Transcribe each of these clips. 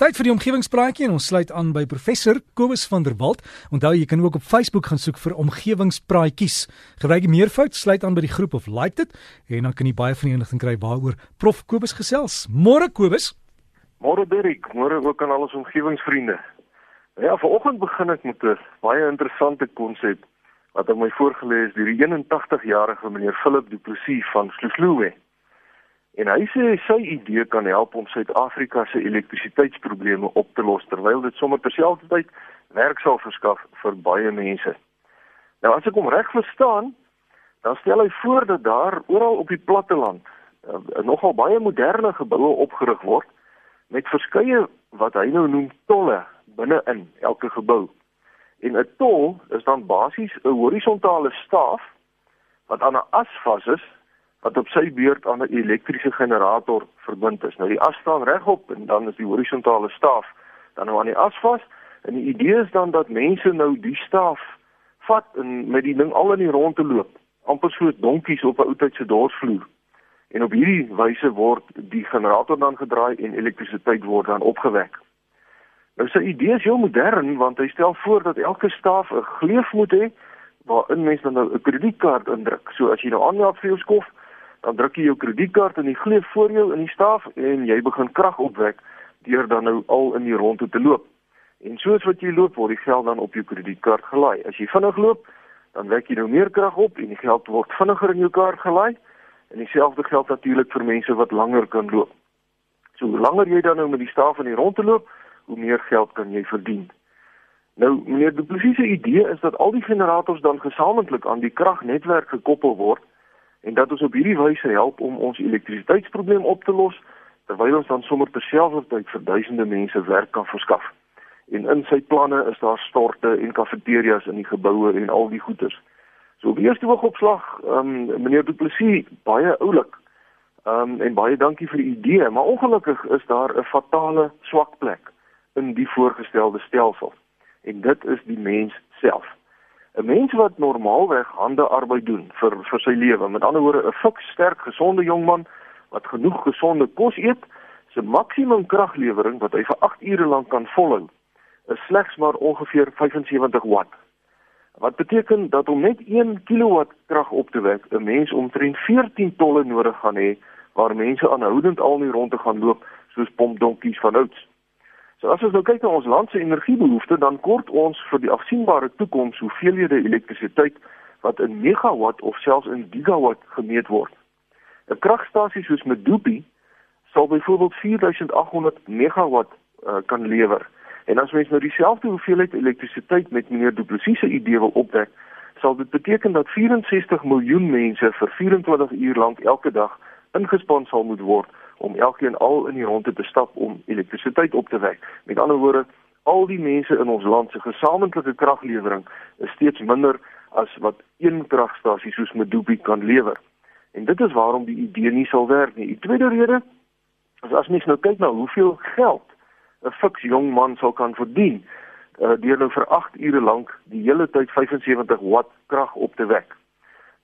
Tyd vir die omgewingspraatjie en ons sluit aan by professor Kobus van der Walt. Onthou jy kan ook op Facebook gaan soek vir omgewingspraatjies. Gebruik die meervoud, sluit aan by die groep of like dit en dan kan jy baie van die inligting kry waaroor Prof Kobus gesels. Môre Kobus. Môre Dirk, môre ook aan al ons omgewingsvriende. Ja, vanoggend begin ek met 'n baie interessante konsep wat aan my voorgelê is deur die 81-jarige meneer Philip Du Plessis van Sloesloe. En hy sê sy idee kan help om Suid-Afrika se elektrisiteitsprobleme op te los terwyl dit sommer terselfdertyd werk sal verskaf vir baie mense. Nou as ek hom reg verstaan, dan stel hy voor dat daar oral op die platteland uh, nogal baie moderne geboue opgerig word met verskeie wat hy nou noem tolle binne-in elke gebou. En 'n tol is dan basies 'n horisontale staaf wat aan 'n as vas is wat op sy beurt aan 'n elektriese generator verbind is. Nou die as staan regop en dan is die horisontale staaf dan nou aan die as vas en die idee is dan dat mense nou die staaf vat en met die ding al in die rondte loop, amper so donkies op 'n ou tyd se dorsvloer. En op hierdie wyse word die generator dan gedraai en elektrisiteit word dan opgewek. Nou sy idee is heel modern want hy stel voor dat elke staaf 'n gleuf moet hê waarin mense dan nou 'n kredietkaart indruk. So as jy nou aanmeld vir jou skof, dan druk jy jou kredietkaart in die gleuf voor jou in die staaf en jy begin krag opwek deur dan nou al in die rondte te loop. En soos wat jy loop word die geld dan op jou kredietkaart gelaai. As jy vinnig loop, dan wek jy nou meer krag op en die geld word vinniger in jou kaart gelaai. En dieselfde geld natuurlik vir mense wat langer kan loop. So hoe langer jy dan nou met die staaf in die rondte loop, hoe meer geld kan jy verdien. Nou, meneer, die presiese idee is dat al die generators dan gesamentlik aan die kragnetwerk gekoppel word en dat ons op hierdie wyse help om ons elektrisiteitsprobleem op te los terwyl ons dan sommer terselfdertyd vir duisende mense werk kan verskaf. En in sy planne is daar storte en kafeterias in die geboue en al die goederes. So op eerste oogopslag, ehm um, meneer Du Plessis, baie oulik. Ehm um, en baie dankie vir die idee, maar ongelukkig is daar 'n fatale swak plek in die voorgestelde stelsel. En dit is die mens self. 'n mens wat normaalweg hande arbeid doen vir vir sy lewe, met ander woorde 'n fiks sterk gesonde jong man wat genoeg gesonde kos eet, se maksimum kraglewering wat hy vir 8 ure lank kan volhou, is slegs maar ongeveer 75 watt. Wat beteken dat om net 1 kilowatt krag op te wek, 'n mens omtrent 14 tolle nodig gaan hê waar mense aanhoudend al nie rond te gaan loop soos pompdonkies van ouds. So as ons nou kyk na ons land se energiebehoefte, dan kort ons vir die afsienbare toekoms hoeveelhede elektrisiteit wat in megawatt of selfs in gigawatt gemeet word. 'n Kragstasie soos Medupi sal byvoorbeeld 4800 megawatt uh, kan lewer. En as mens nou dieselfde hoeveelheid elektrisiteit met meneer Du Plessis se idee wil opwek, sal dit beteken dat 64 miljoen mense vir 24 uur lank elke dag ingespan sal moet word om elkeen al in die rondte te stap om elektrisiteit op te wek. Met ander woorde, al die mense in ons land se gesamentlike kraglewering is steeds minder as wat een kragstasie soos Medupi kan lewer. En dit is waarom die idee nie sal werk nie. Die tweede rede is as mens nou kyk na hoeveel geld 'n fiks jong man sal kan verdien uh, deur nou vir 8 ure lank die hele tyd 75 watt krag op te wek.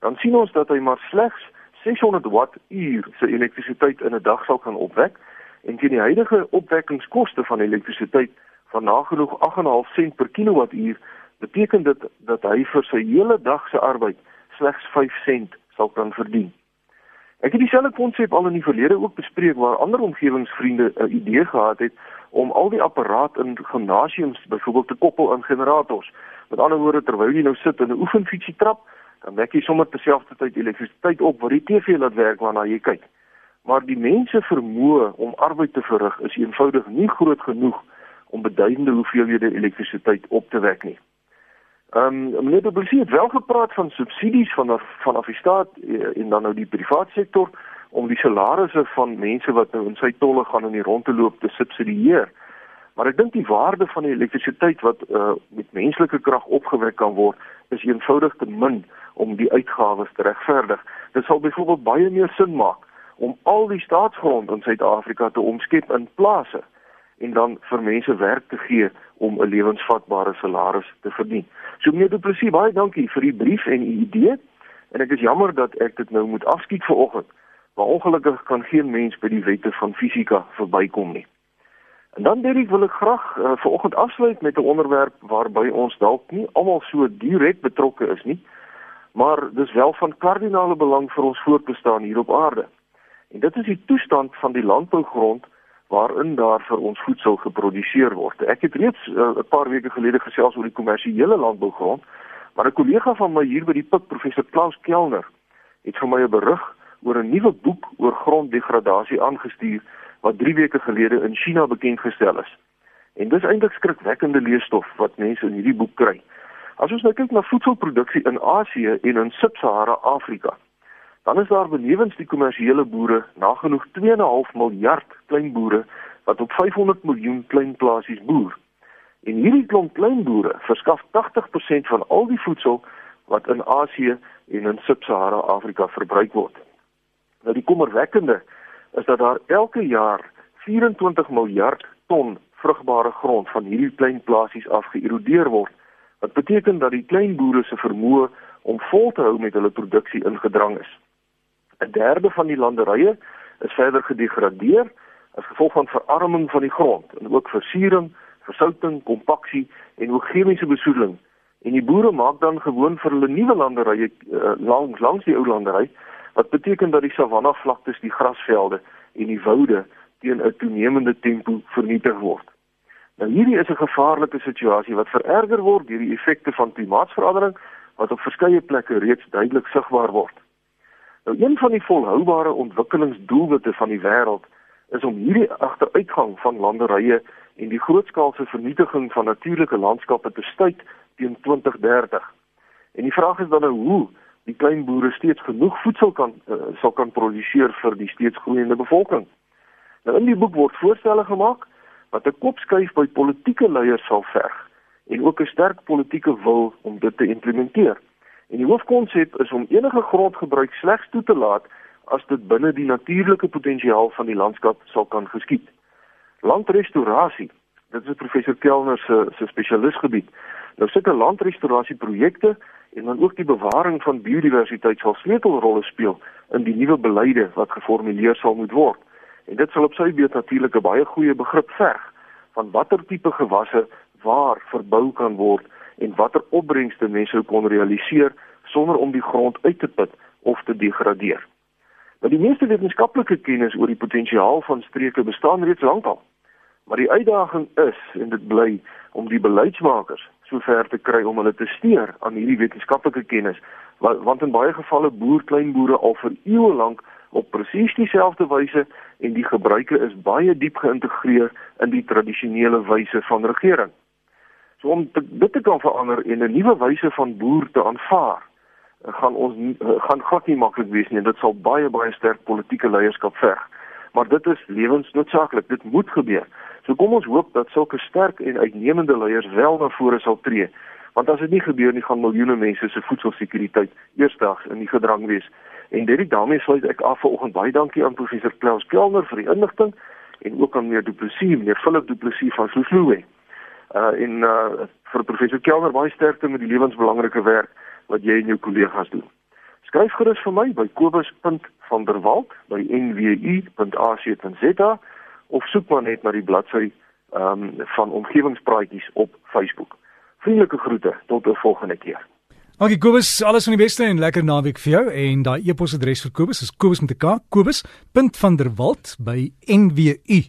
Dan sien ons dat hy maar slegs 600 watt uur se elektrisiteit in 'n dag sal kan opwek en teen die huidige opwekkingskoste van elektrisiteit van nagenoeg 8.5 sent per kilowattuur beteken dit dat hy vir sy hele dag se arbeid slegs 5 sent sal kan verdien. Ek het dieselfde konsep al in die verlede ook bespreek waar ander omgewingsvriende 'n idee gehad het om al die apparaat in gimnasiums byvoorbeeld te koppel aan generators. Met ander woorde terwyl jy nou sit in 'n oefenfietsie trap, dan wek jy sommer terselfdertyd elektrisiteit op wat die TV laat werk waarna jy kyk. Maar die mense vermoë om arbeid te verrig is eenvoudig nie groot genoeg om beduidende hoeveelhede elektrisiteit op te wek nie. Ehm um, meneer De Blassie het wel gepraat van subsidies van van af die staat eh, en dan nou die private sektor om die salarisse van mense wat nou in sy tolle gaan in die rondte loop te subsidieer. Maar ek dink die waarde van die elektrisiteit wat uh, met menslike krag opgewek kan word is eenvoudig te min om die uitgawes te regverdig. Dit sal byvoorbeeld baie meer sin maak om al die staatsgrond in Suid-Afrika te omskep in plase en dan vir mense werk te gee om 'n lewensvatbare salaris te verdien. So meneer Du Plessis, baie dankie vir die brief en die idee. En ek is jammer dat ek dit nou moet afskiet vanoggend. Maar ongelukkig kan geen mens by die wette van fisika verbykom nie. En dan Derek wil ek graag uh, vanoggend afsluit met 'n onderwerp waarby ons dalk nie almal so direk betrokke is nie, maar dis wel van kardinale belang vir ons voortbestaan hier op aarde. En dit is die toestand van die landbougrond waarin daar vir ons voedsel geproduseer word. Ek het reeds uh, 'n paar weke gelede gesels oor die kommersiële landbougrond, maar 'n kollega van my hier by die PIK, professor Klaus Kellner, het vir my 'n berig oor 'n nuwe boek oor gronddegradasie aangestuur wat 3 weke gelede in China bekend gestel is. En dis eintlik skrikwekkende leesstof wat mense in hierdie boek kry. As ons nou kyk na voedselproduksie in Asië en in Sub-Sahara Afrika, dan is daar benewens die kommersiële boere nagenoeg 2.5 miljard klein boere wat op 500 miljoen klein plasies boer. En hierdie klomp klein boere verskaf 80% van al die voedsel wat in Asië en in Sub-Sahara Afrika verbruik word. Nou die kommerwekkende is dat daar elke jaar 24 miljard ton vrugbare grond van hierdie klein plasies af geërodeer word. Wat beteken dat die klein boere se vermoë om vol te hou met hulle produksie ingedrang is. 'n Derde van die landerye is verder gedegradeer as gevolg van verarming van die grond en ook versuuring, versouting, kompaksie en ook chemiese besoedeling. En die boere maak dan gewoon vir hulle nuwe landerye uh, langs langs die ou landerye wat beteken dat die savanna vlaktes, die grasvelde en die woude teen 'n toenemende tempo vernietig word. Nou hierdie is 'n gevaarlike situasie wat vererger word deur die effekte van klimaatsverandering wat op verskeie plekke reeds duidelik sigbaar word. Nou een van die volhoubare ontwikkelingsdoelwitte van die wêreld is om hierdie agteruitgang van landerye en die grootskaalse vernietiging van natuurlike landskappe te stuit teen 2030. En die vraag is dan nou hoe die klein boere steeds genoeg voedsel kan uh, sal kan produseer vir die steeds groeiende bevolking. Nou in die boek word voorstelle gemaak wat 'n kopskuif by politieke leiers sal verg en ook 'n sterk politieke wil om dit te implementeer. En die hoofkonsep is om enige grondgebruik slegs toe te laat as dit binne die natuurlike potensiaal van die landskap sal kan geskied. Landrestaurasie, dit is professor Kellner se se spesialisgebied. Nou sulke landrestaurasieprojekte en dan ook die bewaring van biodiversiteit sal sleutelrolle speel in die nuwe beleide wat geformuleer sal moet word. En dit sal op sy beurt natuurlik 'n baie goeie begrip verg van watter tipe gewasse waar verbou kan word en watter opbrengste mense kon realiseer sonder om die grond uit te put of te degradeer. Maar die meeste wetenskaplike kennis oor die potensiaal van streke bestaan reeds lankal. Maar die uitdaging is en dit bly om die beleidsmakers sover te kry om hulle te steer aan hierdie wetenskaplike kennis want in baie gevalle boer kleinboere al vir eeue lank op presies dieselfde wyse en die gebruike is baie diep geïntegreer in die tradisionele wyse van regering. So om te, dit te kan verander en 'n nuwe wyse van boer te aanvaar, gaan ons gaan glad nie maklik wees nie en dit sal baie baie sterk politieke leierskap verg. Maar dit is lewensnoodsaaklik, dit moet gebeur. So kom ons hoop dat sulke sterk en uitnemende leiers wel na vore sal tree. Want as dit nie gebeur nie, gaan miljoene mense se voedselsekuriteit eersdaags in die gedrang wees. En dit daarmee sluit ek af vanoggend baie dankie aan professor Klaus Kelner vir die inligting en ook aan meneer Du Plessis, meneer Philip Du Plessis van Soosloe. Uh en uh vir professor Kelner baie sterkte met die lewensbelangrike werk wat jy en jou kollegas doen. Skryf gerus vir my by kobus.vanderwalt by nwu.ac.za of soek maar net na die bladsy ehm um, van omgewingspraatjies op Facebook. Vriendelike groete tot 'n volgende keer. Dankie Kobus, alles van die beste en lekker naweek vir jou en daai e-posadres vir Kobus is kobus met 'n k, kobus.vanderwalt by nwu.ac.za.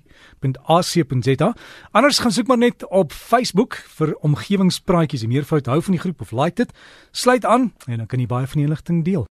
Anders gaan soek maar net op Facebook vir omgewingspraatjies. Die meervoud hou van die groep of like dit, sluit aan en dan kan jy baie van die inligting deel.